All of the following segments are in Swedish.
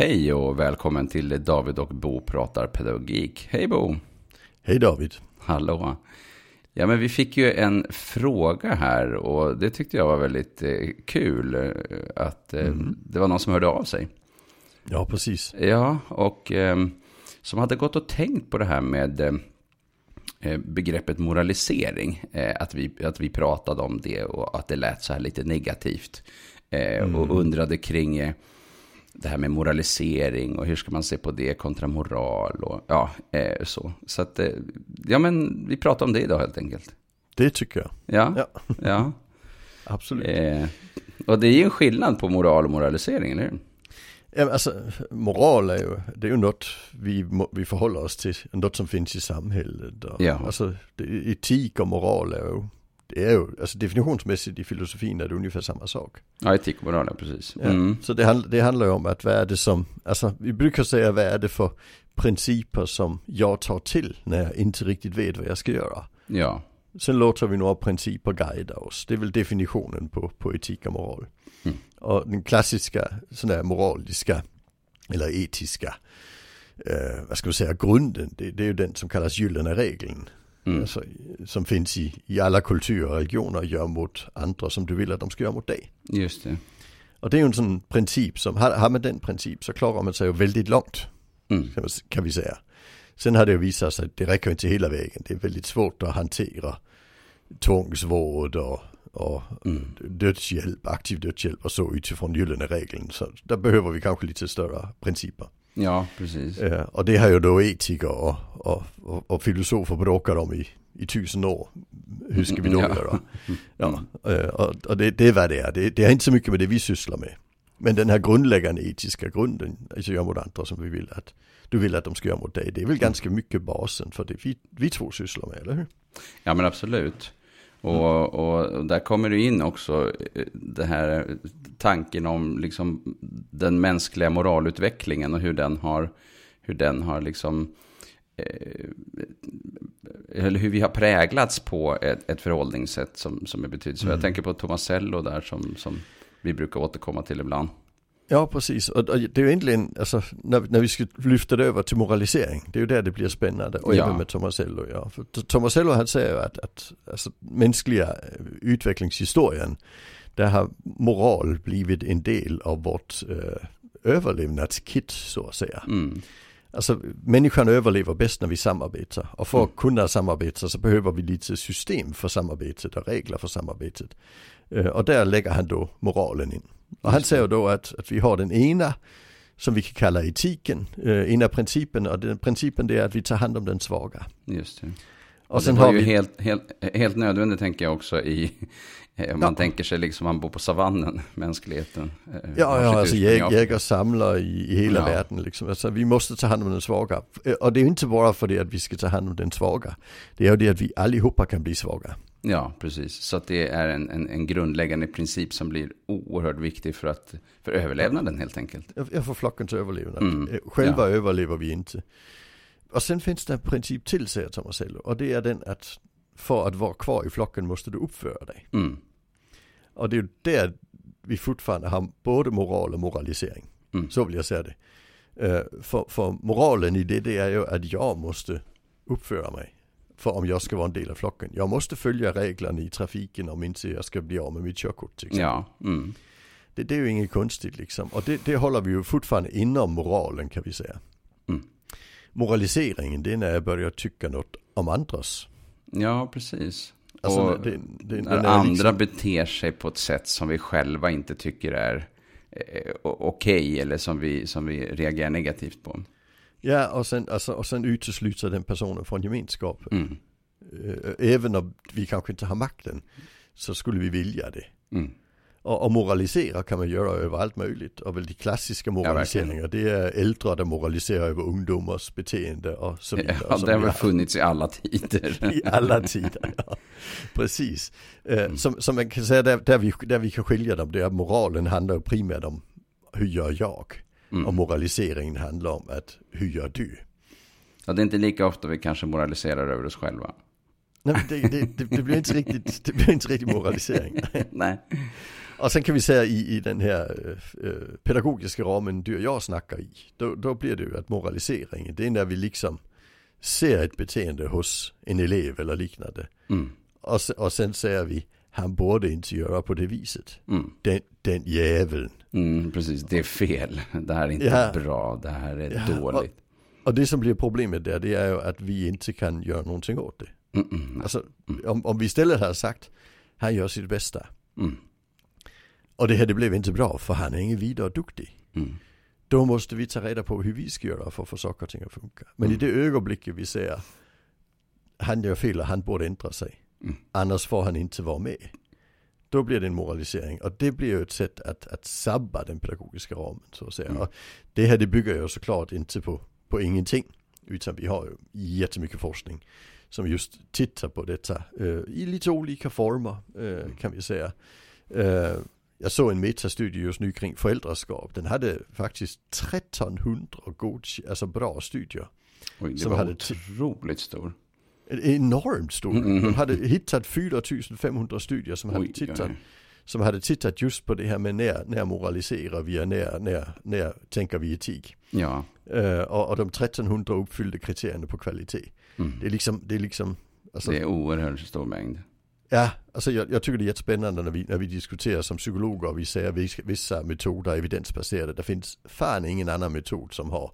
Hej och välkommen till David och Bo pratar pedagogik. Hej Bo! Hej David! Hallå! Ja, men vi fick ju en fråga här och det tyckte jag var väldigt eh, kul. eh, Att eh, Mm. det var någon som hörde av sig. Ja, precis. Ja, och som hade gått och tänkt på det här med begreppet moralisering. Att, vi, att vi pratade om det och att det lät så här lite negativt. Och undrade kring det här med moralisering och hur ska man se på det kontra moral och ja, eh, så. Så att, eh, ja men vi pratar om det idag helt enkelt. Det tycker jag. Ja, Ja. ja. Absolut. Eh, och det är ju en skillnad på moral och moralisering, eller hur? Ja, alltså, moral är ju, det är ju något vi, vi förhåller oss till, något som finns i samhället. Och, Ja. Alltså, det, etik och moral är ju, det är ju, alltså definitionsmässigt i filosofin är det ungefär samma sak. Ja, etik och moral, ja, precis. Ja. Mm. Så det, handl- det handlar ju om att vad är det som, alltså vi brukar säga vad är det för principer som jag tar till när jag inte riktigt vet vad jag ska göra. Ja, Sen låter vi några principer guida oss. Det är väl definitionen på, på etik och moral. Mm. Och den klassiska sån där moraliska eller etiska, eh, vad ska vi säga, grunden, det, det är ju den som kallas gyllene regeln. Mm. Alltså, som finns i, i alla kulturer och religioner, gör mot andra som du vill att de ska göra mot dig. just det. Och det är ju en sån princip som, har, har man den princip så klarar man sig ju väldigt långt Mm. kan vi säga. Sen har det ju visat sig att det räcker inte hela vägen. Det är väldigt svårt att hantera tvångsvård och, och Mm. dödshjälp, aktiv dödshjälp och så utifrån gyllene regeln. Så där behöver vi kanske lite större principer. Ja, precis. Eh, och det har ju då etiker och, och, och, och filosofer bråkat om i, i tusen år. Hur ska vi då Ja. göra? Ja, eh, och, och det, det är vad det är. Det, det har inte så mycket med det vi sysslar med. Men den här grundläggande etiska grunden, alltså gör mot andra som vi vill att du vill att de ska göra mot dig. Det är väl ganska mycket basen för det vi, vi två sysslar med, eller hur? Ja, men absolut. Och, och, där kommer det in också eh, det här tanken om liksom den mänskliga moralutvecklingen och hur den har, hur den har liksom, eh, eller hur vi har präglats på ett, ett förhållningssätt som, som är betydelsefullt. Jag tänker på Tomasello där som, som vi brukar återkomma till ibland. Ja, precis. Och, och det är ju egentligen, alltså, när, när vi ska lyfta det över till moralisering, det är ju där det blir spännande. Och Ja. även med Tomasello, ja. För Tomasello han säger ju att, att alltså, mänskliga eh, utvecklingshistorien, där har moral blivit en del av vårt eh, överlevnadskit, så att säga. Mm. Alltså människan överlever bäst när vi samarbetar. Och för att kunna samarbeta så behöver vi lite system för samarbetet och regler för samarbetet. Eh, Och där lägger han då moralen in. Och han säger då att, att vi har den ena som vi kan kalla etiken, eh, ena principen och den principen det är att vi tar hand om den svaga. Just det. Och, Och sen det var har ju vi, helt, helt, helt nödvändigt tänker jag också i, om man Ja. tänker sig liksom man bor på savannen, mänskligheten. eh, ja, ja alltså jäg, jägare samlar i, i hela Ja. världen liksom. Alltså vi måste ta hand om den svaga. Eh, Och det är inte bara för det att vi ska ta hand om den svaga. Det är ju det att vi allihopa kan bli svaga. Ja, precis. Så det är en, en, en grundläggande princip som blir oerhört viktig för, att, för överlevnaden helt enkelt. Jag får flockens överlevnad. Mm, Eh, Själva ja. överlever vi inte. Och sen finns det en princip till säger Tomasello. Och det är den att för att vara kvar i flocken måste du uppföra dig. Mm. Och det är ju där vi fortfarande har både moral och moralisering. Mm. Så vill jag säga det. Eh, för, för moralen i det, det är ju att jag måste uppföra mig. För om jag ska vara en del av flocken. Jag måste följa reglerna i trafiken om inte jag ska bli av med mitt körkort till exempel. Ja, mm. Det, det är ju inget konstigt liksom. Och det, det håller vi ju fortfarande inom moralen kan vi säga. Mm. Moraliseringen det är när jag börjar tycka något om andras. Ja precis. Alltså, och det- det- när andra liksom- beter sig på ett sätt som vi själva inte tycker är eh, okej eller som vi, som vi reagerar negativt på. Ja och sen, alltså, och sen utesluter den personen från gemenskapen. Mm. Eh, Även om vi kanske inte har makten så skulle vi vilja det. Mm. Och, och moralisera kan man göra över allt möjligt. Och väl de klassiska moraliseringar det är äldre där moraliserar över ungdomars beteende och så vidare. Ja, det har väl funnits i alla tider. I alla tider, ja. Precis. Eh, Mm. som, som man kan säga, där, där, vi, där vi kan skilja dem, det är att moralen handlar primärt om hur gör jag? Mm. Och moraliseringen handlar om att hur gör du? Ja, det är inte lika ofta vi kanske moraliserar över oss själva. Nej, det, det, det, blir inte riktigt, det blir inte riktigt moralisering. Nej. Och sen kan vi säga i, i den här äh, pedagogiska ramen du och jag snackar i, då, då blir det ju att moralisering, det är när vi liksom ser ett beteende hos en elev eller liknande. Mm. Och, och sen säger vi, han borde inte göra på det viset. Mm. Den, den jäveln. Mm, precis, det är fel. Det här är inte Ja. bra, det här är Ja, dåligt. Och det som blir problemet där, det är ju att vi inte kan göra någonting åt det. Mm, mm, Alltså, om, om vi istället hade sagt, han gör sitt bästa. Och det här det blev inte bra, för han är ingen vidare duktig. mm, Då måste vi ta reda på hur vi ska göra för att få saker och ting att funka. Men Mm. i det ögonblicket vi säger, han gör fel och han borde ändra sig. Mm. Annars får han inte vara med. Då blir det en moralisering och det blir ju ett sätt att, att sabba den pedagogiska ramen så att säga. Mm. Och det här det bygger ju såklart inte på, på ingenting. Utan vi har ju jättemycket forskning som just tittar på detta eh, i lite olika former eh, kan vi säga. Eh, jag såg en metastudie just nu kring föräldraskap. Den hade faktiskt 1300 god, alltså bra studier. Oj, det Som var hade otroligt stor. Enormt stor. Mm. De hade hittat 4500 studier som hade Oj, tittat oj. som hade tittat just på det här med när, när moraliserar vi och när, när, när tänker vi etik. Ja. Eh, och, och de 1300 uppfyllde kriterierna på kvalitet. Mm. Det är liksom, det är liksom, alltså, Det är oerhört stor mängd. Ja, alltså jag, jag tycker det är jättespännande när vi, när vi diskuterar som psykologer och vi säger vissa, vissa metoder är evidensbaserade. Det finns fan ingen annan metod som har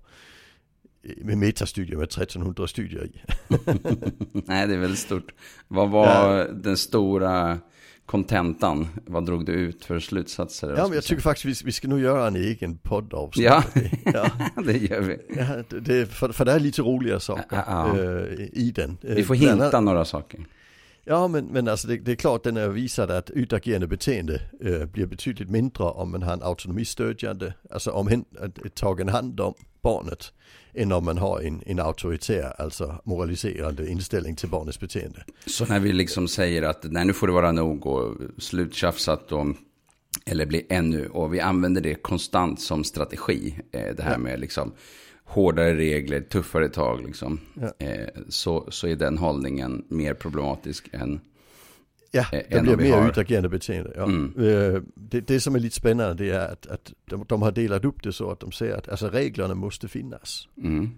eh, med metastudier med 1300 studier i. Nej, det är väldigt stort. Vad var den stora kontentan? Vad drog du ut för slutsatser? Ja men jag tycker faktiskt vi, vi ska nog göra en egen poddavsnitt. Ja. ja. det gör vi. Ja, det- för, för det är lite roliga saker Ja, ja. eh, i den. Vi får hinta annat- några saker. Ja men, men alltså det, det är klart den är visat att utagerande beteende eh, blir betydligt mindre om man har en autonomistödjande, alltså om hen, att tagen hand om barnet, än om man har en, en auktoritär, alltså moraliserande inställning till barnets beteende. Så när vi liksom säger att nej, nu får det vara nog och sluttjafsat och eller bli ännu, och vi använder det konstant som strategi. Eh, det här Ja. med liksom hårdare regler, tuffare tag liksom. Ja. Eh, så, så är den hållningen mer problematisk än... Ja, Eh, det än blir mer har- utagerande beteende. Ja. Mm. Eh, Det, det som är lite spännande det är att, att de, de har delat upp det så att de säger att alltså reglerna måste finnas. Mm,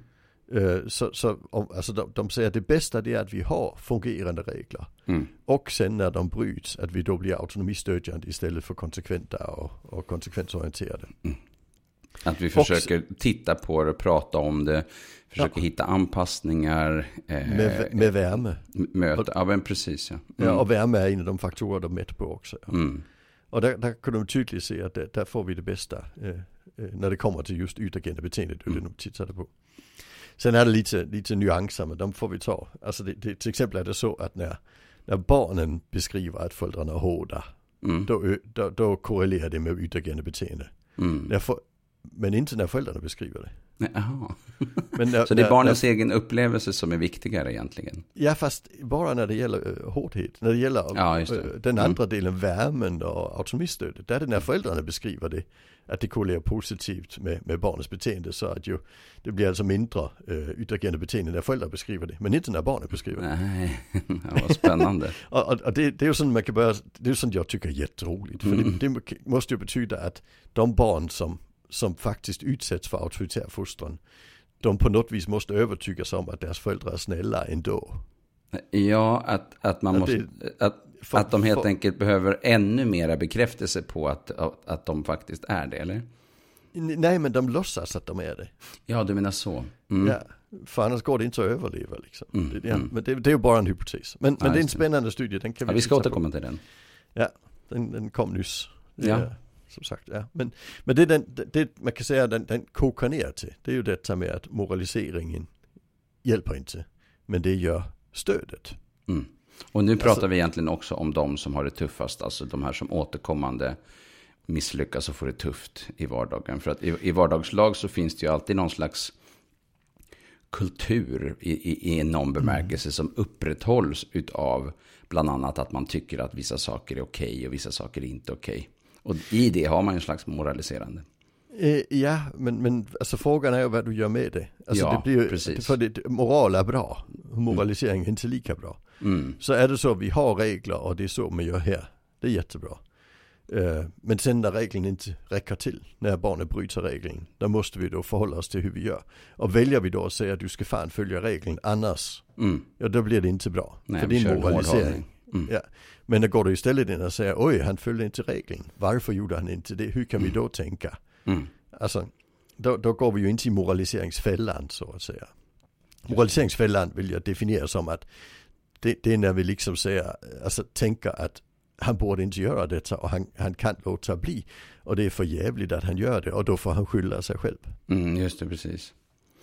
Eh, Så, så om, alltså de, de säger att det bästa det är att vi har fungerande regler. mm, Och sen när de bryts att vi då blir autonomistödjande istället för konsekventa och, och konsekvensorienterade. Att vi försöker titta på det, prata om det, försöker hitta anpassningar, eh, Med, med värme. m- möta, ja men precis ja. Mm. Ja, och värme är en av de faktorer de mäter på också. Ja. Mm. Och där, där kan de tydligt se att det, där får vi det bästa eh, eh, när det kommer till just utagerande beteendet och det de tittade på. Sen är det lite, lite nyanser men de får vi ta. Alltså det, det, till exempel är det så att när, när barnen beskriver att föräldrarna är hårda, Mm. då, då, då korrelerar det med utagerande beteende. Mm. När för, men inte när föräldrarna beskriver det. Nej, när, Så det är när- barnens egen upplevelse som är viktigare egentligen? Ja fast bara när det gäller uh, hårdhet. När det gäller Ja, det. eh, den Mm. andra delen, värmen och autonomistödet. Där är det när föräldrarna beskriver det. Att det korrelerar positivt med, med barnets beteende. Så att ju, det blir alltså mindre uh, utagerande beteende när föräldrar beskriver det. Men inte när barnet beskriver det. Nej, ja, vad spännande. Och, och, och det, det är ju sånt man kan börja, det är sånt jag tycker är jätteroligt. För Mm. det, det måste ju betyda att de barn som, som faktiskt utsätts för auktoritär fostran. De på något vis måste övertygas om att deras föräldrar är snälla ändå. Ja, att, att man Att måste, att, för- att de helt för- enkelt behöver ännu mera bekräftelse på att, att de faktiskt är det, eller? Nej men de låtsas att de är det. Ja, du menar så. Mm. Ja, för annars går det inte att överleva liksom. Mm, Det, ja, mm. Men det, det är ju bara en hypotes. Men, Ja, men det är en det. spännande studie, den kan vi Ja, vi ska titta på. återkomma till den. Ja, den, den kom nyss. Ja. Som sagt, ja. Men, men det, den, det, man kan säga den, den kokar ner till, det är ju detta med att moraliseringen hjälper inte. Men det gör stödet. Mm. Och nu pratar Alltså- vi egentligen också om de som har det tuffast, alltså de här som återkommande misslyckas och får det tufft i vardagen. För att i, i vardagslag så finns det ju alltid någon slags kultur i, i, i någon bemärkelse som upprätthålls utav bland annat att man tycker att vissa saker är okej och vissa saker är inte okej. Och i det har man ju en slags moraliserande. Eh, ja, men, men alltså frågan är vad du gör med det. Alltså Ja, det blir ju, precis. för det, moral är bra, moralisering är inte lika bra. Mm. Så är det så vi har regler och det är så man gör här. Det är jättebra. Eh, men sen när regeln inte räcker till, när barnet bryter regeln, då måste vi då förhålla oss till hur vi gör. Och väljer vi då att säga att du ska fan följa regeln, annars, Mm. ja då blir det inte bra. Nej, för det är en moralisering. Mm. Ja. Men då går du istället in och säger, oj han följde inte regeln, varför gjorde han inte det, hur kan vi då tänka? Mm. Alltså, då, då går vi ju inte i moraliseringsfällan så att säga. Moraliseringsfällan vill jag definiera som att det, det är när vi liksom säger, alltså tänker att han borde inte göra detta och han, han kan låta bli. Och det är för jävligt att han gör det och då får han skylla sig själv. Mm, just det, precis.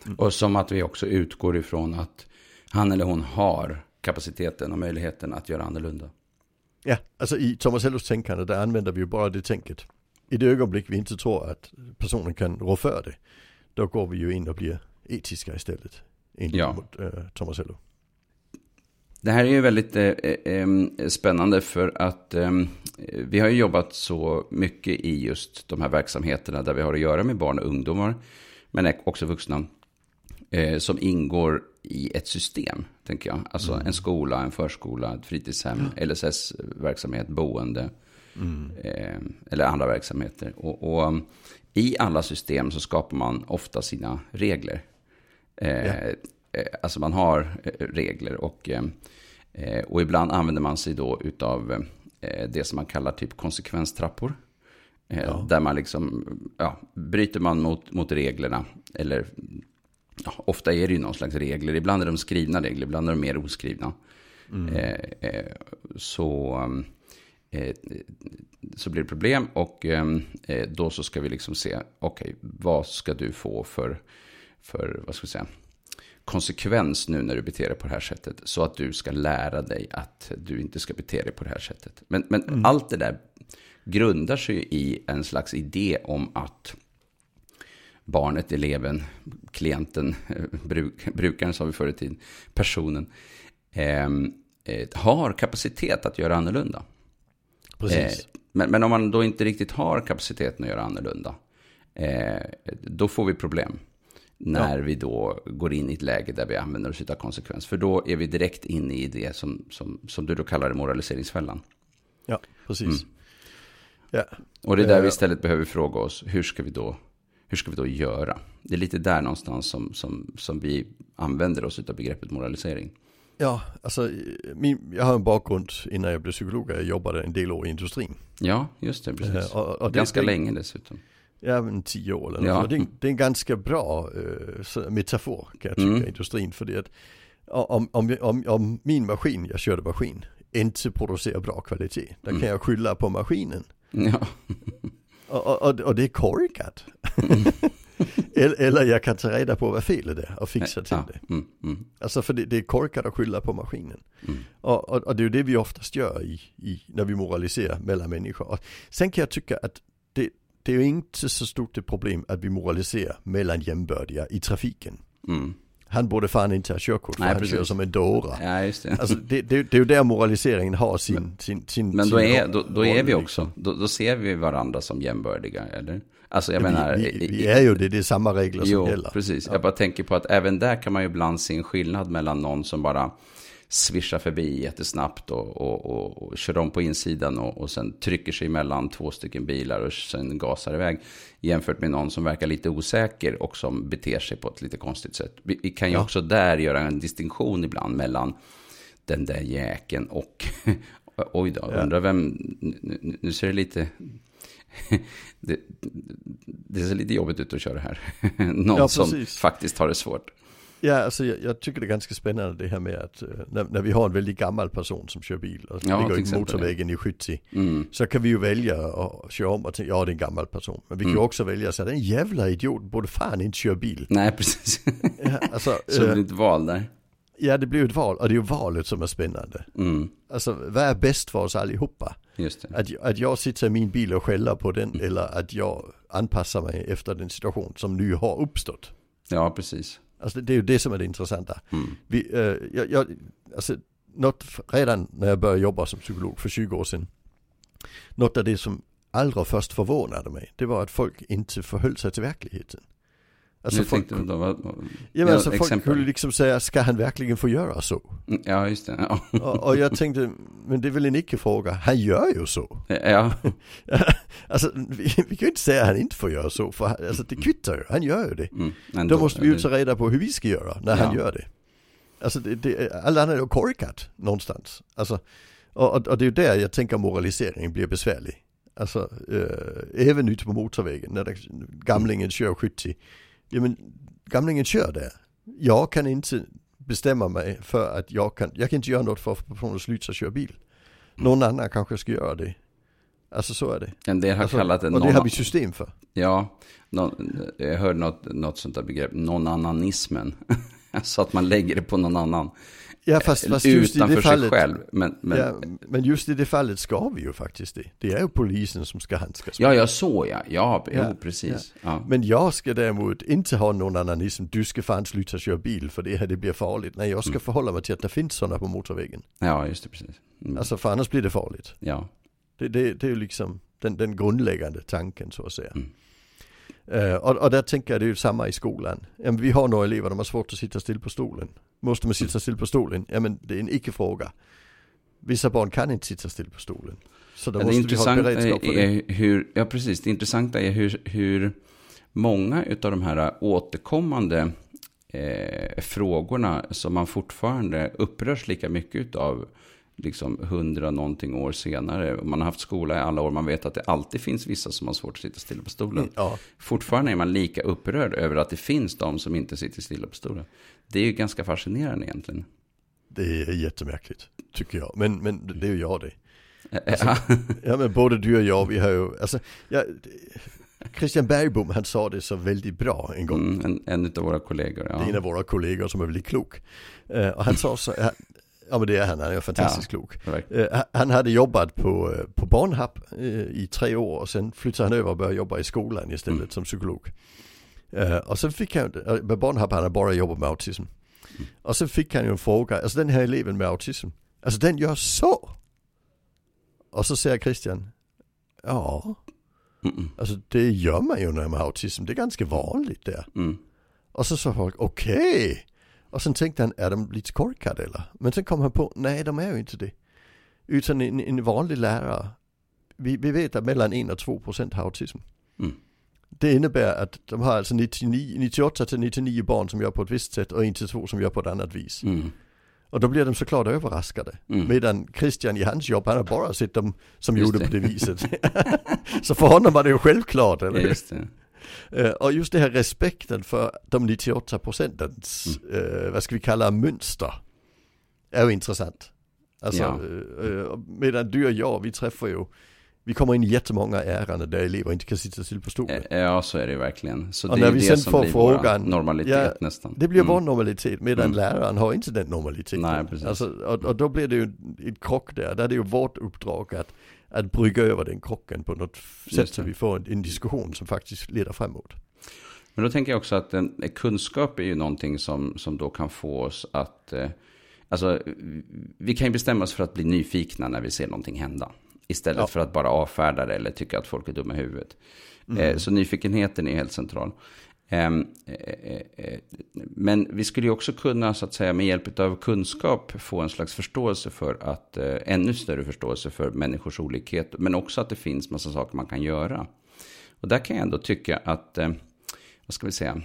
Mm. Och som att vi också utgår ifrån att han eller hon har kapaciteten och möjligheten att göra annorlunda. Ja, alltså i Thomas Hellos tänkande där använder vi ju bara det tänket. I det ögonblick vi inte tror att personen kan rå för det, då går vi ju in och blir etiska istället. In Ja. mot eh, Thomas Hello. Det här är ju väldigt eh, eh, spännande för att vi har ju jobbat så mycket i just de här verksamheterna där vi har att göra med barn och ungdomar, men också vuxna, eh, som ingår i ett system, tänker jag. Alltså en skola, en förskola, ett fritidshem, LSS-verksamhet, boende eh, eller andra verksamheter. Och, och i alla system så skapar man ofta sina regler. Eh, Ja. eh, Alltså man har eh, regler och, eh, och ibland använder man sig då utav det som man kallar typ konsekvenstrappor. Ja. Där man liksom, ja, bryter man mot, mot reglerna, eller ja, ofta är det ju någon slags regler, ibland är de skrivna regler, ibland är de mer oskrivna. Eh, eh, så, eh, så blir det problem och eh, eh, då så ska vi liksom se, okej, vad ska du få för, för, vad ska vi säga, konsekvens nu när du beter dig på det här sättet. Så att du ska lära dig att du inte ska bete dig på det här sättet. Men, men allt det där grundar sig i en slags idé om att barnet, eleven, klienten, eh, bruk, brukaren sa vi förr i tiden, personen, eh, eh, har kapacitet att göra annorlunda. Precis. Eh, men, men om man då inte riktigt har kapaciteten att göra annorlunda, eh, då får vi problem. När vi då går in i ett läge där vi använder oss av konsekvens. För då är vi direkt inne i det som, som, som du då kallar det moraliseringsfällan. Ja, precis. Mm. Ja, Och det är där vi Eh, istället behöver fråga oss, hur ska vi då, hur ska vi då göra? Det är lite där någonstans som, som, som vi använder oss av begreppet moralisering. ja alltså min, jag har en bakgrund innan jag blev psykolog. Jag jobbade en del år i industrin. Ja, just det, precis. Eh, och- och det- Ganska det- länge dessutom. Ja, men tio år eller Ja. Det, det är en ganska bra så- metafor kan jag tycka, Mm. industrin. För det att om, om, om, om min maskin, jag körde maskin, inte producerar bra kvalitet, då Mm. kan jag skylla på maskinen. Ja, Och, och, och, det är korkat. eller, eller jag kan ta reda på vad felet är och fixa till ja. det. Mm, mm, Alltså för det, det är korkat att skylla på maskinen. mm. Och, och, och det är ju det vi oftast gör i, i, när vi moraliserar mellan människor. Och sen kan jag tycka att det, det är ju inte så stort ett problem att vi moraliserar mellan jämbördiga i trafiken. Mm. Han borde fan inte ha körkort för Nej, han precis. kör som en dåre. Ja, just det. Alltså det, det, det är ju där moraliseringen har sin, sin, sin Men då sin är, då, då är vi liksom. också, då, då ser vi varandra som jämbördiga, eller? Alltså jag Ja, menar... vi, vi, vi är ju det, det är samma regler som Jo, gäller. precis. Ja. Jag bara tänker på att även där kan man ju ibland se en skillnad mellan någon som bara svischar förbi jättesnabbt och, och, och, och kör om på insidan och, och sen trycker sig emellan två stycken bilar och sen gasar iväg. Jämfört med någon som verkar lite osäker och som beter sig på ett lite konstigt sätt. Vi, kan ju Ja. också där göra en distinktion ibland mellan den där jäkeln och... Oj då, Ja. undrar vem... Nu, nu- ser det lite... Det, det ser lite jobbigt ut att köra här. Någon Ja, som faktiskt har det svårt. Ja, alltså jag, jag tycker det är ganska spännande det här med att eh, när, när vi har en väldigt gammal person som kör bil och Ja, till ligger i exempel, motorvägen i 70 Mm. så kan vi ju välja att köra om och tänka, ja det är en gammal person. Men vi kan ju Mm. också välja att säga, den jävla idiot borde fan inte köra bil. Nej, precis. Ja, alltså, Så det blir ett val där. ja det blir ju ett val och det är ju valet som är spännande. Mm. Alltså vad är bäst för oss allihopa? Just. Att, att jag sitter i min bil och skäller på den eller att jag anpassar mig efter den situation som nu har uppstått. Ja, precis. Alltså det är ju det som är det intressanta. Mm. Vi, eh, jag, jag, alltså, något, redan när jag började jobba som psykolog för 20 år sedan. Något av det som allra först förvånade mig, det var att folk inte förhöll sig till verkligheten. Alltså Hur folk, tänkte då? Vad, ja, men alltså folk exempel. skulle liksom säga, ska han verkligen få göra så? Mm, Ja, just det. Ja. Och, och jag tänkte, men det är väl en icke-fråga, han gör ju så. ja. alltså vi, vi kan ju inte säga att han inte får göra så, för han- alltså, det kvittar ju, han gör ju det. Mm, ändå. Då måste vi ju ta reda på hur vi ska göra när han Ja. gör det. Alltså det, det, alla andra är ju korkat någonstans. Alltså, och, och, och det är ju där jag tänker moraliseringen blir besvärlig. Alltså eh, även ute på motorvägen när gamlingen kör 70. Ja men gamlingen kör där. Jag kan inte bestämma mig för att jag kan, jag kan inte göra något för att få personen att sluta köra bil. Någon annan kanske ska göra det. Alltså så är det. En del har Alltså, kallat det och det någon, har vi system för. Ja, någon, jag hörde något, något sånt där begrepp, någon-annanismen. Så att man lägger det på någon annan. Ja fast, fast just i utanför det sig fallet. själv. Men, men, ja, men just i det fallet ska vi ju faktiskt det. Det är ju polisen som ska handskas med ja, jag så ja. Ja, jo, Ja, precis. Ja. Men jag ska däremot inte ha någon annanism, du ska fan sluta köra bil för det här det blir farligt. Nej jag ska förhålla mig till att det finns sådana på motorvägen. ja, just det, precis. Mm. Alltså för annars blir det farligt. ja. Det, det, det är ju liksom den, den grundläggande tanken så att säga. Mm. Eh, och, och där tänker jag det är ju samma i skolan. Ja, vi har några elever som har svårt att sitta still på stolen. Måste man sitta still på stolen? Ja men det är en icke-fråga. Vissa barn kan inte sitta still på stolen. Så då Ja, måste vi ha intressanta beredskap för det. hur, ja precis, det intressanta är hur, hur många utav de här återkommande eh, frågorna som man fortfarande upprörs lika mycket utav liksom hundra någonting år senare. Man har haft skola i alla år, man vet att det alltid finns vissa som har svårt att sitta stilla på stolen. Ja, Fortfarande är man lika upprörd över att det finns de som inte sitter stilla på stolen. Det är ju ganska fascinerande egentligen. det är jättemärkligt tycker jag. Men, men det är ju jag det. Ja. Ja men både du och jag, vi har ju, alltså, ja, Christian Bergbom han sa det så väldigt bra en gång. Mm, en, en av våra kollegor. Det är en Ja. av våra kollegor som är väldigt klok. Eh, och han sa så, ja, ja men det är han, han är fantastiskt klok. verkligen. Eh, han hade jobbat på, eh, på Barnhub eh, i tre år och sen flyttade han över och började jobba i skolan istället Mm. som psykolog. Eh, och sen fick han, med Barnhub han hade bara jobbat med autism. Mm. Och sen fick han ju en fråga, alltså den här eleven med autism, alltså den gör så. Och så säger Christian, ja, Mm, alltså det gör man ju när man har autism, det är ganska vanligt där. mm, Och så sa folk, okej. Och sen tänkte han, är de lite korkade eller? Men sen kom han på, nej de är ju inte det. Utan en, en vanlig lärare, vi, vi vet att mellan 1 och 2 procent har autism. Mm. Det innebär att de har alltså 99, 98 till 99 barn som gör på ett visst sätt och 1 till 2 som gör på ett annat vis. mm, Och då blir de såklart överraskade. mm. Medan Christian i hans jobb, han har bara sett dem som Just gjorde det. på det viset. så för honom var det ju självklart. Eller? Just det. Eh, Och just det här respekten för de 98 procentens, eh, vad ska vi kalla mönster, är ju intressant. Alltså, Ja. eh, medan du och jag, vi träffar ju, vi kommer in i jättemånga ärenden där elever inte kan sitta still på stolen. Ja, så är det verkligen. Så Och det när är vi det sen som får blir frågan- vår normalitet Ja, nästan. Det blir Mm. vår normalitet, medan Mm. läraren har inte den normaliteten. Nej, precis. Alltså, och, och då blir det ju ett krock där, där är det ju vårt uppdrag att, att brygga över den krocken på något sätt så vi får en, en diskussion som faktiskt leder framåt. Men då tänker jag också att en, kunskap är ju någonting som, som då kan få oss att... Eh, alltså, vi kan ju bestämma oss för att bli nyfikna när vi ser någonting hända. Istället Ja. för att bara avfärda det eller tycka att folk är dumma i huvudet. Eh, så nyfikenheten är helt central. Ehm, eh, eh, eh, men vi skulle ju också kunna, så att säga, med hjälp av kunskap få en slags förståelse för att, ännu större förståelse för människors olikhet. Men också att det finns massa saker man kan göra. Och där kan jag ändå tycka att, vad ska vi säga,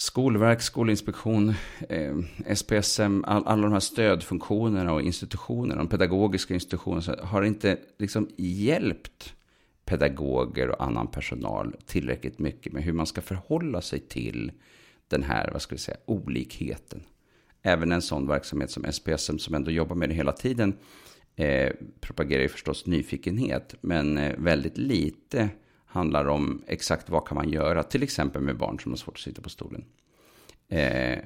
Skolverk, Skolinspektion, eh, SPSM, all, alla de här stödfunktionerna och institutionerna, de pedagogiska institutionerna, har inte liksom hjälpt pedagoger och annan personal tillräckligt mycket med hur man ska förhålla sig till den här, vad ska vi säga, olikheten. Även en sån verksamhet som SPSM som ändå jobbar med det hela tiden eh, propagerar ju förstås nyfikenhet, men eh, väldigt lite handlar om exakt vad kan man göra, till exempel med barn som har svårt att sitta på stolen. Eh, eh,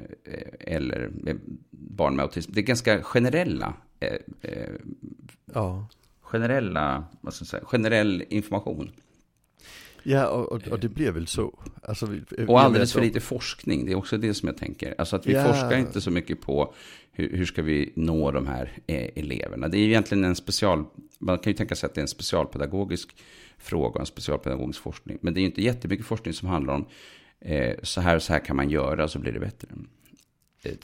eller med barn med autism. Det är ganska generella, eh, eh, Ja generella, vad ska jag säga, generell information. Ja, och, och, och det blir väl så. Alltså, vi, Och alldeles för lite forskning, det är också det som jag tänker. Alltså att vi Ja. forskar inte så mycket på hur, hur ska vi nå de här eh, eleverna. Det är ju egentligen en special, man kan ju tänka sig att det är en specialpedagogisk fråga, en specialpedagogisk forskning. Men det är ju inte jättemycket forskning som handlar om eh, så här så här kan man göra så blir det bättre.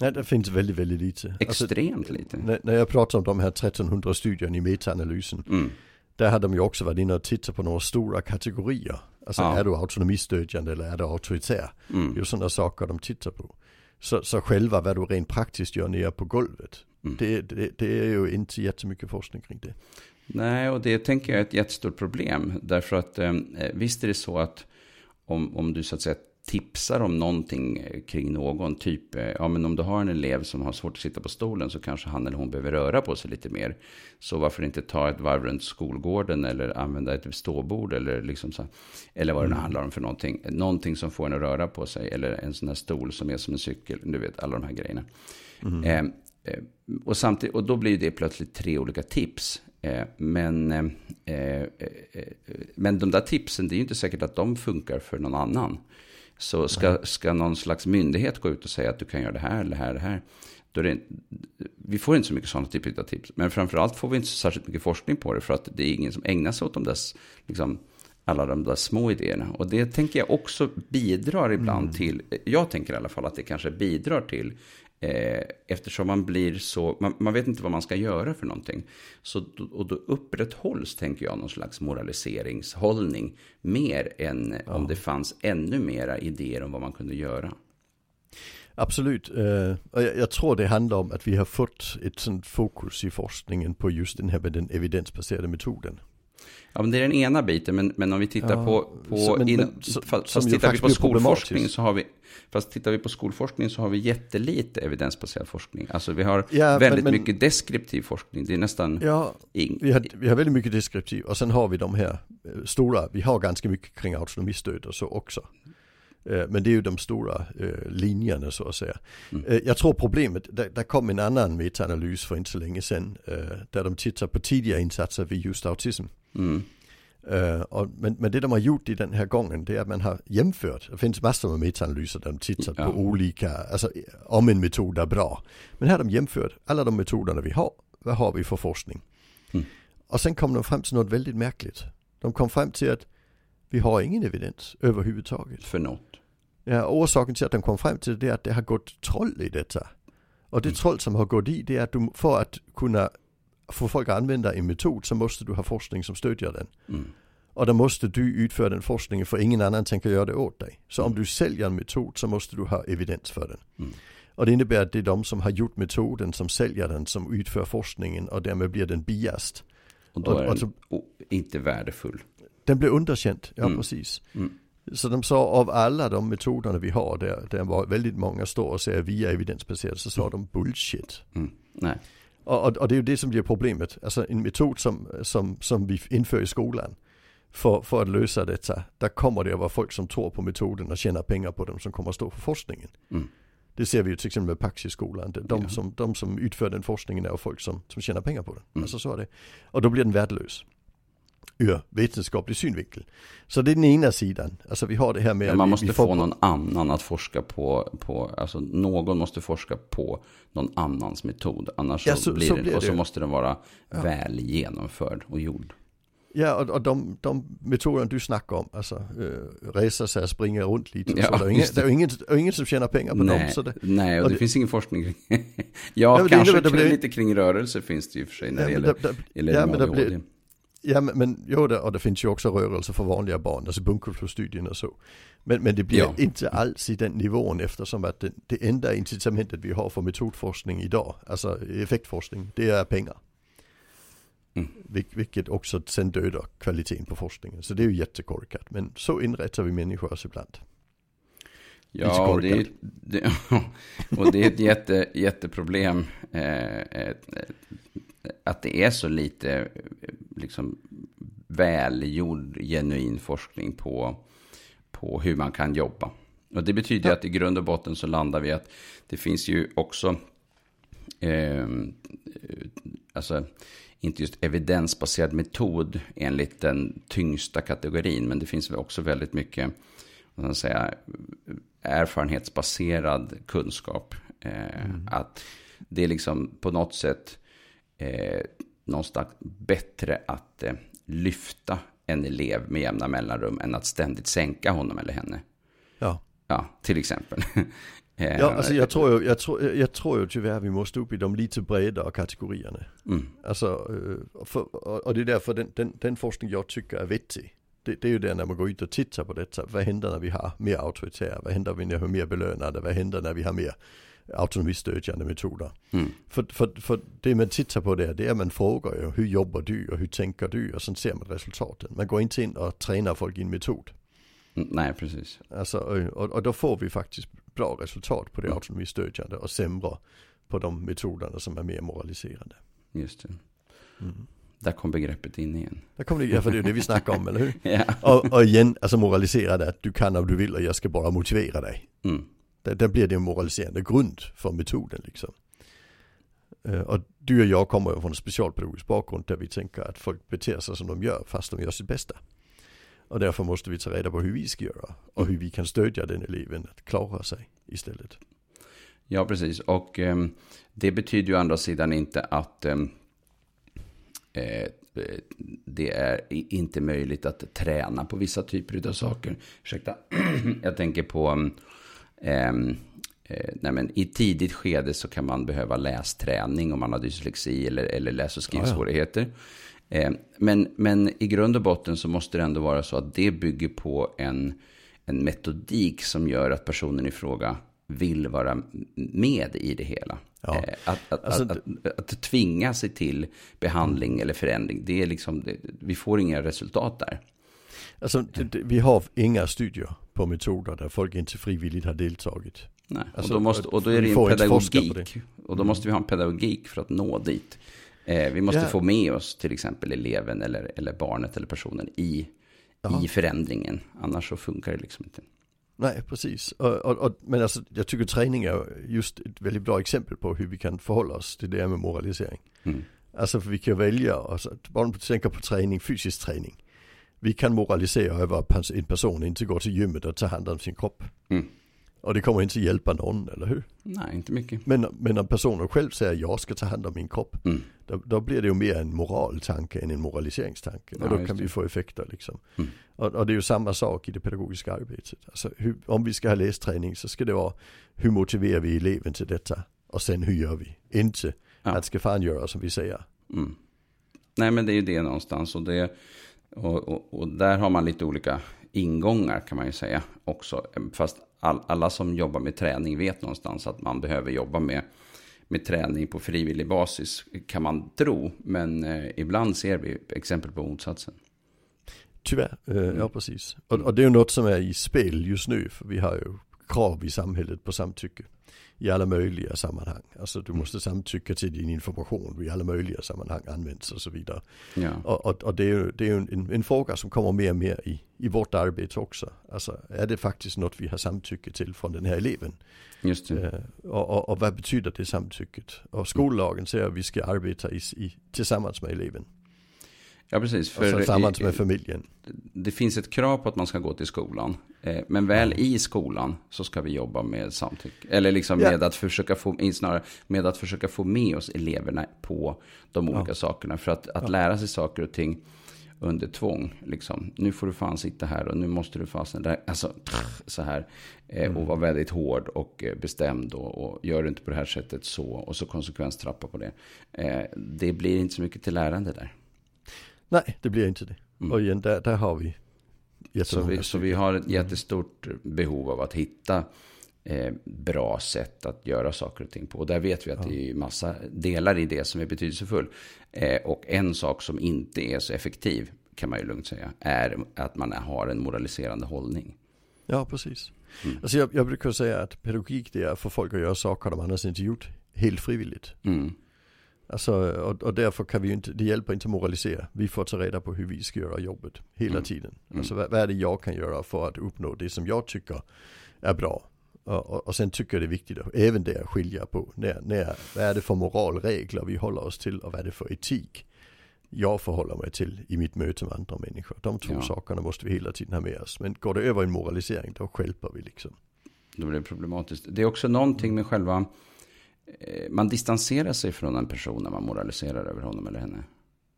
Nej, det finns väldigt, väldigt lite. Extremt alltså, lite. När, när, jag pratar om de här 1300 studierna i metaanalysen. Mm. Där har de ju också varit inne och tittat på några stora kategorier. Alltså ja. är du autonomistödjande eller är du auktoritär? Mm. Det är ju sådana saker de tittar på. Så, så själva vad du rent praktiskt gör nere på golvet. Mm. Det, det, det, är ju inte jättemycket forskning kring det. Nej, och det tänker jag är ett jättestort problem. Därför att eh, visst är det så att om, om du så att säga tipsar om någonting kring någon, typ, eh, ja men om du har en elev som har svårt att sitta på stolen så kanske han eller hon behöver röra på sig lite mer. Så varför inte ta ett varv runt skolgården eller använda ett ståbord eller liksom så, eller vad det nu mm. handlar om för någonting. Någonting som får en att röra på sig eller en sån här stol som är som en cykel, du vet alla de här grejerna. Mm. Eh, eh och, samtidigt, och då blir det plötsligt tre olika tips. Eh, men, eh, eh, men de där tipsen, det är ju inte säkert att de funkar för någon annan. Så ska, ska någon slags myndighet gå ut och säga att du kan göra det här eller det här, det här. Då är det, vi får inte så mycket sådana typer av tips. Men framförallt får vi inte så särskilt mycket forskning på det. För att det är ingen som ägnar sig åt de där, liksom, alla de där små idéerna. Och det tänker jag också bidrar ibland mm. till, jag tänker i alla fall att det kanske bidrar till Eh, eftersom man blir så, man, man, vet inte vad man ska göra för någonting. Så, och då upprätthålls, tänker jag, någon slags moraliseringshållning. Mer än ja. om det fanns ännu mera idéer om vad man kunde göra. Absolut. Uh, jag, jag, tror det handlar om att vi har fått ett sånt fokus i forskningen på just den här med den evidensbaserade metoden. Ja, men det är den ena biten, men, men om vi tittar ja, på, på så, men, in, så, fast, fast tittar vi på skolforskning så har vi, fast tittar vi på skolforskning så har vi jättelite evidensbaserad forskning. Alltså vi har ja, väldigt men, mycket deskriptiv forskning, det är nästan ja, ing... vi, har, vi har väldigt mycket deskriptiv och sen har vi de här eh, stora, vi har ganska mycket kring autonomistöd och så också. Eh, men det är ju de stora eh, linjerna så att säga. Mm. Jag tror problemet, där, där kom en annan metaanalys för inte så länge sedan. Där de tittar på tidiga insatser vid just autism. Mm. Uh, och, men, men, det de har gjort i den här gången det är att man har jämfört. Det finns massor med metaanalyser där de tittar ja. på olika, alltså om en metod är bra. Men här har de jämfört alla de metoderna vi har. Vad har vi för forskning? Mm. Och sen kom de fram till något väldigt märkligt. De kom fram till att vi har ingen evidens överhuvudtaget. För något? Ja, orsaken till att de kom fram till det är att det har gått troll i detta. Och det mm. troll som har gått i det är att du, för att kunna få folk att använda en metod så måste du ha forskning som stödjer den. Mm. Och då måste du utföra den forskningen för ingen annan tänker göra det åt dig. Så om mm. du säljer en metod så måste du ha evidens för den. Mm. Och det innebär att det är de som har gjort metoden som säljer den som utför forskningen och därmed blir den biased. Och då är den och så, inte värdefull. Den blir underkänd, ja mm. precis. Mm. Så de sa av alla de metoderna vi har där, där väldigt många står och säger vi är evidensbaserade så sa mm. de bullshit. Mm. Nej. Och, och, och, det är ju det som blir problemet. Alltså en metod som, som, som vi inför i skolan. För, för att lösa detta. Där kommer det att vara folk som tror på metoden och tjänar pengar på dem som kommer att stå för forskningen. Mm. Det ser vi ju till exempel med Paxi-skolan. De, ja. som, de som utför den forskningen är folk som, som tjänar pengar på den. Mm. Alltså så är det. Och då blir den värdelös ur vetenskaplig synvinkel. Så det är den ena sidan. Alltså vi har det här med... Men man måste vi, vi få någon annan att forska på, på, alltså någon måste forska på någon annans metod. Annars ja, så, blir så det, blir och så måste den vara ja. väl genomförd och gjord. Ja, och, och de, de metoder du snackar om, alltså äh, resa sig, springa runt lite. Ja, så det, är ingen, det är ingen, ingen som tjänar pengar på nej, dem. Så det, nej, och, och det, det, finns ingen forskning kring Ja, nej, kanske det, blir, lite kring rörelse finns det ju för sig när det gäller, gäller ja, men det blir, Ja men, men jo, det, och det finns ju också rörelse för vanliga barn, alltså bunkerflorstudien och så. Men, men det blir ja. inte alls i den nivån eftersom att det, det enda incitamentet vi har för metodforskning idag, alltså effektforskning, det är pengar. Mm. Vil, vilket också sen dödar kvaliteten på forskningen. Så det är ju jättekorkat. Men så inrättar vi människor oss ibland. Ja, och det, det, och det är ett jätte, jätteproblem. Eh, ett, att det är så lite liksom, välgjord, genuin forskning på, på hur man kan jobba. Och det betyder ja. att i grund och botten så landar vi att det finns ju också, eh, alltså inte just evidensbaserad metod enligt den tyngsta kategorin, men det finns också väldigt mycket vad man säga, erfarenhetsbaserad kunskap. Eh, mm. Att det är liksom på något sätt eh, någonstans bättre att eh, lyfta en elev med jämna mellanrum än att ständigt sänka honom eller henne. Ja. Ja, till exempel. Ja, alltså jag tror ju, jag tror, jag tror ju tyvärr vi måste upp i de lite bredare kategorierna. Mm. Alltså, øh, för, och det är därför den, den, den forskning jag tycker är vettig. Det, det är ju det när man går ut och tittar på detta. Vad händer när vi har mer auktoritära? Vad händer när vi har mer belönade? Vad händer när vi har mer autonomistödjande metoder? Mm. För, för, för det man tittar på där, det är att man frågar ju hur jobbar du och hur tänker du? Och sen ser man resultaten. Man går inte in och tränar folk i en metod. Nej, precis. Alltså, och, och då får vi faktiskt bra resultat på det Mm. autonomistödjande och sämre på de metoderna som är mer moraliserande. Just det. Mm. Där kom begreppet in igen. Där kommer det, ja, för det är det vi snackar om, eller hur? Ja. Och, och igen, alltså moraliserande att du kan om du vill och jag ska bara motivera dig. Mm. Där, där blir det en moraliserande grund för metoden liksom. Eh, Och du och jag kommer ju från en specialpedagogisk bakgrund där vi tänker att folk beter sig som de gör fast de gör sitt bästa. Och därför måste vi ta reda på hur vi ska göra och hur vi kan stödja den eleven att klara sig istället. Ja, precis. Och ehm, det betyder ju å andra sidan inte att eh, det är inte möjligt att träna på vissa typer av saker. Ursäkta, jag tänker på ehm, eh, nej men i tidigt skede så kan man behöva lästräning om man har dyslexi eller, eller läs och skrivsvårigheter. Eh, men, men i grund och botten så måste det ändå vara så att det bygger på en, en metodik som gör att personen i fråga vill vara med i det hela. Ja. Eh, Att, att, Alltså, att, att, att tvinga sig till behandling eller förändring, det är liksom, det, vi får inga resultat där. Alltså det, vi har inga studier på metoder där folk inte frivilligt har deltagit. Nej. Alltså, och, då måste, och då är det en pedagogik. Och då måste vi ha en pedagogik för att nå dit. Eh, vi måste Ja. få med oss till exempel eleven eller, eller barnet eller personen i, i förändringen. Annars så funkar det liksom inte. Nej, precis. Och, och, och, men alltså, jag tycker träning är just ett väldigt bra exempel på hur vi kan förhålla oss till det här med moralisering. Mm. Alltså för vi kan välja, alltså, bara om du tänker på träning, fysisk träning. Vi kan moralisera över att en person inte går till gymmet och tar hand om sin kropp. Mm. Och det kommer inte hjälpa någon, eller hur? Nej, inte mycket. Men, men om personen själv säger jag ska ta hand om min kropp, Mm. Då, då blir det ju mer en moraltanke än en moraliseringstanke. Ja, och då kan vi få effekter liksom. Mm. Och, och det är ju samma sak i det pedagogiska arbetet. Alltså, hur, om vi ska ha lästräning så ska det vara hur motiverar vi eleven till detta? Och sen hur gör vi? Inte Ja. att ska fan göra som vi säger. Mm. Nej, men det är ju det någonstans. Och, det, och, och, och där har man lite olika ingångar kan man ju säga också. Fast all, alla som jobbar med träning vet någonstans att man behöver jobba med, med träning på frivillig basis. Kan man tro. Men eh, ibland ser vi exempel på motsatsen. Tyvärr, eh, Mm. ja precis. Och, och det är ju något som är i spel just nu. För vi har ju krav i samhället på samtycke. I alla möjliga sammanhang. Alltså du måste samtycka till din information i alla möjliga sammanhang används och så vidare. Ja, Och, och, och det är ju, det är ju en, en fråga som kommer mer och mer i, i vårt arbete också. Alltså är det faktiskt något vi har samtycke till från den här eleven? just det. Och, och, och vad betyder det samtycket? Och skollagen säger att vi ska arbeta i, i, tillsammans med eleven. Ja, precis. Och så tillsammans i- med familjen. det finns ett krav på att man ska gå till skolan. Eh, Men väl i skolan så ska vi jobba med samtycke. Eller liksom Ja. med att försöka få, snarare med att försöka få med oss eleverna på de olika sakerna. För att, att lära sig saker och ting under tvång. Liksom, nu får du fan sitta här och nu måste du fasen där. Alltså, så här. Eh, Och vara väldigt hård och eh, bestämd. Och, och gör du inte på det här sättet så. Och så konsekvenstrappa på det. Det blir inte så mycket till lärande där. Nej, det blir inte det. Mm. Och igen, där, där har vi Så vi, så vi har ett jättestort behov av att hitta eh, bra sätt att göra saker och ting på. Och där vet vi att det är massa delar i det som är betydelsefull. Eh, och en sak som inte är så effektiv, kan man ju lugnt säga, är att man har en moraliserande hållning. Ja, precis. Mm. Alltså jag, jag brukar säga att pedagogik det är för folk att göra saker de annars inte gjort helt frivilligt. Mm. Alltså, och, och därför kan vi ju inte, det hjälper inte att moralisera. Vi får ta reda på hur vi ska göra jobbet hela Mm. tiden. Mm. Alltså vad, vad är det jag kan göra för att uppnå det som jag tycker är bra. Och, och, och sen tycker jag det är viktigt att även där skilja på när, när, vad är det för moralregler vi håller oss till och vad är det för etik jag förhåller mig till i mitt möte med andra människor. De två Ja. sakerna måste vi hela tiden ha med oss. Men går det över i en moralisering då skälper vi liksom. Då blir det problematiskt. Det är också någonting med själva... Eh, man distanserar sig från en person när man moraliserar över honom eller henne.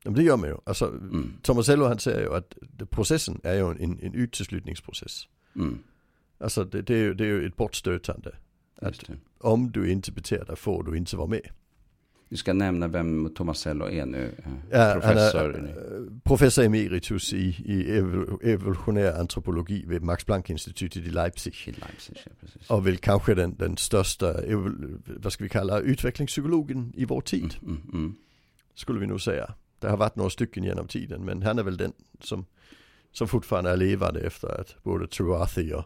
Ja, men det gör man ju. Alltså, Mm. Thomas Ello han säger ju att processen är ju en, en uteslutningsprocess. Mm. Alltså det, det, är, ju, det är ju ett bortstötande. Det. Om du inte beter dig får du inte vara med. Du ska nämna vem Tomasello är nu. eh, Ja, professor. Han är eh, professor emeritus i, i evol- evolutionär antropologi vid Max Planck-institutet i Leipzig. i Leipzig, ja. Och väl kanske den, den största, vad ska vi kalla, utvecklingspsykologen i vår tid. Mm, mm, mm. Skulle vi nog säga. Det har varit några stycken genom tiden men han är väl den som, som fortfarande är levande efter att både Truarthy och,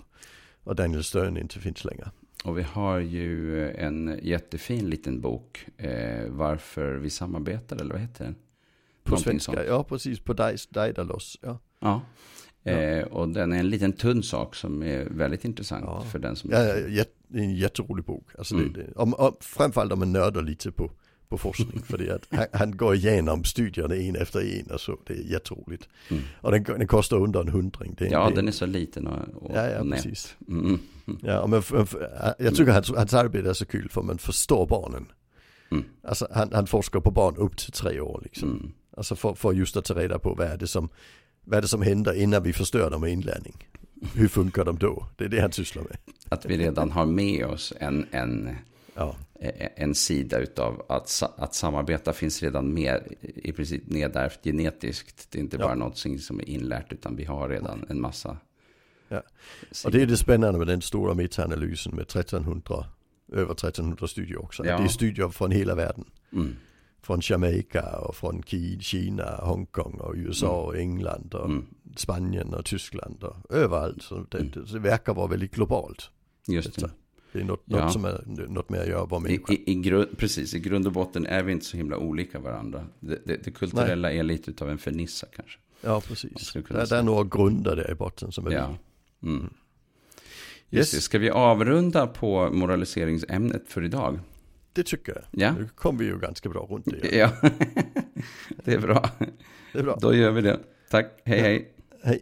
och Daniel Stern inte finns längre. Och vi har ju en jättefin liten bok. Eh, varför vi samarbetar, eller vad heter den? På Någonting svenska, sånt. ja precis, på Daedalus. Ja. Ja. Eh, och den är en liten tunn sak som är väldigt intressant Ja. för den som... Ja, ja, det är en jätterolig bok. Alltså Mm. det, det, om, om, framförallt om man nördar lite på, på forskning. för det att han, han går igenom studierna en efter en och så. Det är jätteroligt. Mm. Och den, den kostar under en hundring. Det, Ja, det, den är så liten och, och, Ja, ja och precis. Mm, mm, Ja, och jag tycker hans, hans arbete är så kul för man förstår barnen. Mm. Alltså han, han forskar på barn upp till tre år liksom. mm. Alltså för, för just att ta reda på vad är det som, vad är det som händer innan vi förstör dem med inlärning. Hur funkar de då? Det är det han sysslar med. Att vi redan har med oss en, en, Ja, en sida utav att, att samarbeta finns redan med i princip nedärvt genetiskt. Det är inte Ja. bara något som är inlärt utan vi har redan en massa. Ja. och det är det spännande med den stora metaanalysen med 1300, över 1300 studier också. Ja. Det är studier från hela världen. Mm. Från Jamaica och från Ki- Kina, Hongkong och USA och England och Mm. Spanien och Tyskland och överallt. Så det, Mm. det, det verkar vara väldigt globalt. Just det. Detta. Det är något, Ja. något som är något med att göra vår I, människa. i, i grund, precis, i grund och botten är vi inte så himla olika varandra. Det, det, det kulturella är lite utav en fernissa kanske. Ja precis. Det, det är några grunder där i botten som är Ja. vi. Mm. Yes. Just det, ska vi avrunda på moraliseringsämnet för idag? Det tycker jag. Ja, Nu kom vi ju ganska bra runt det. ja. det är bra. Det är bra. Då gör vi det. Tack, hej Ja. hej. Hej.